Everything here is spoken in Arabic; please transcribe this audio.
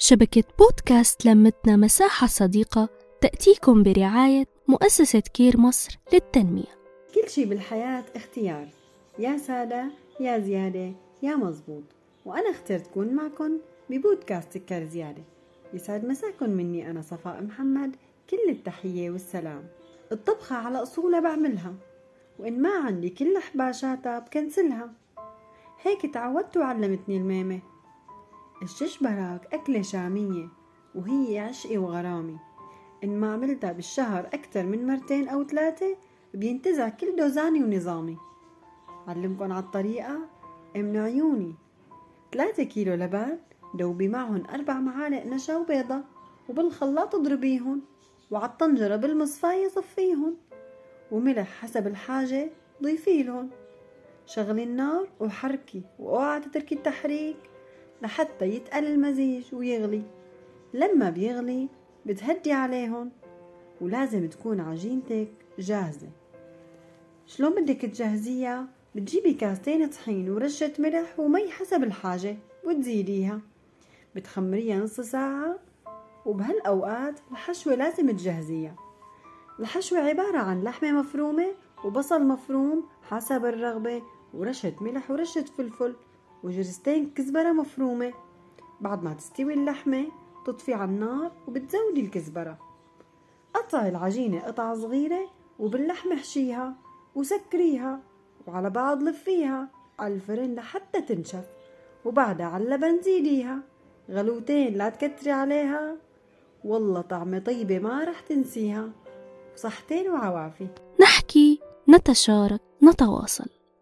شبكة بودكاست لمتنا مساحة صديقة تأتيكم برعاية مؤسسة كير مصر للتنمية. كل شي بالحياة اختيار. يا سادة يا زيادة يا مزبوط. وأنا اخترت كون معكم ببودكاست سكر زيادة. يسعد مساكن مني أنا صفاء محمد. كل التحية والسلام. الطبخة على أصولها بعملها وإن ما عندي كل حباشاتها بكنسلها. هيك تعودت وعلمتني المامة الشش براك أكلة شامية وهي عشقي وغرامي. إن ما عملتها بالشهر أكتر من مرتين أو ثلاثة بينتزع كل دوزاني ونظامي. علمكن عالطريقة؟ من عيوني. ثلاثة كيلو لبن دوبي معهم أربع معالق نشا وبيضة وبالخلاط اضربيهن وعالطنجرة بالمصفاية صفيهن وملح حسب الحاجة ضيفيلهن. شغلي النار وحركي وأوعى تتركي التحريك. لحتى يتقل المزيج ويغلي. لما بيغلي بتهدي عليهم ولازم تكون عجينتك جاهزة. شلون بدك تجهزيها؟ بتجيبي كاستين طحين ورشة ملح ومي حسب الحاجة وتزيديها. بتخمريها نص ساعة وبهالأوقات الحشوة لازم تجهزيها. الحشوة عبارة عن لحمة مفرومة وبصل مفروم حسب الرغبة ورشة ملح ورشة فلفل. وجرستين كزبرة مفرومة. بعد ما تستوي اللحمة تطفي على النار وبتزودي الكزبرة. قطعي العجينة قطع صغيرة وباللحمة حشيها وسكريها وعلى بعض لفيها على الفرن لحتى تنشف. وبعدها على اللبن زيديها. غلوتين لا تكتري عليها. والله طعمة طيبة ما رح تنسيها. وصحتين وعوافي. نحكي نتشارك نتواصل.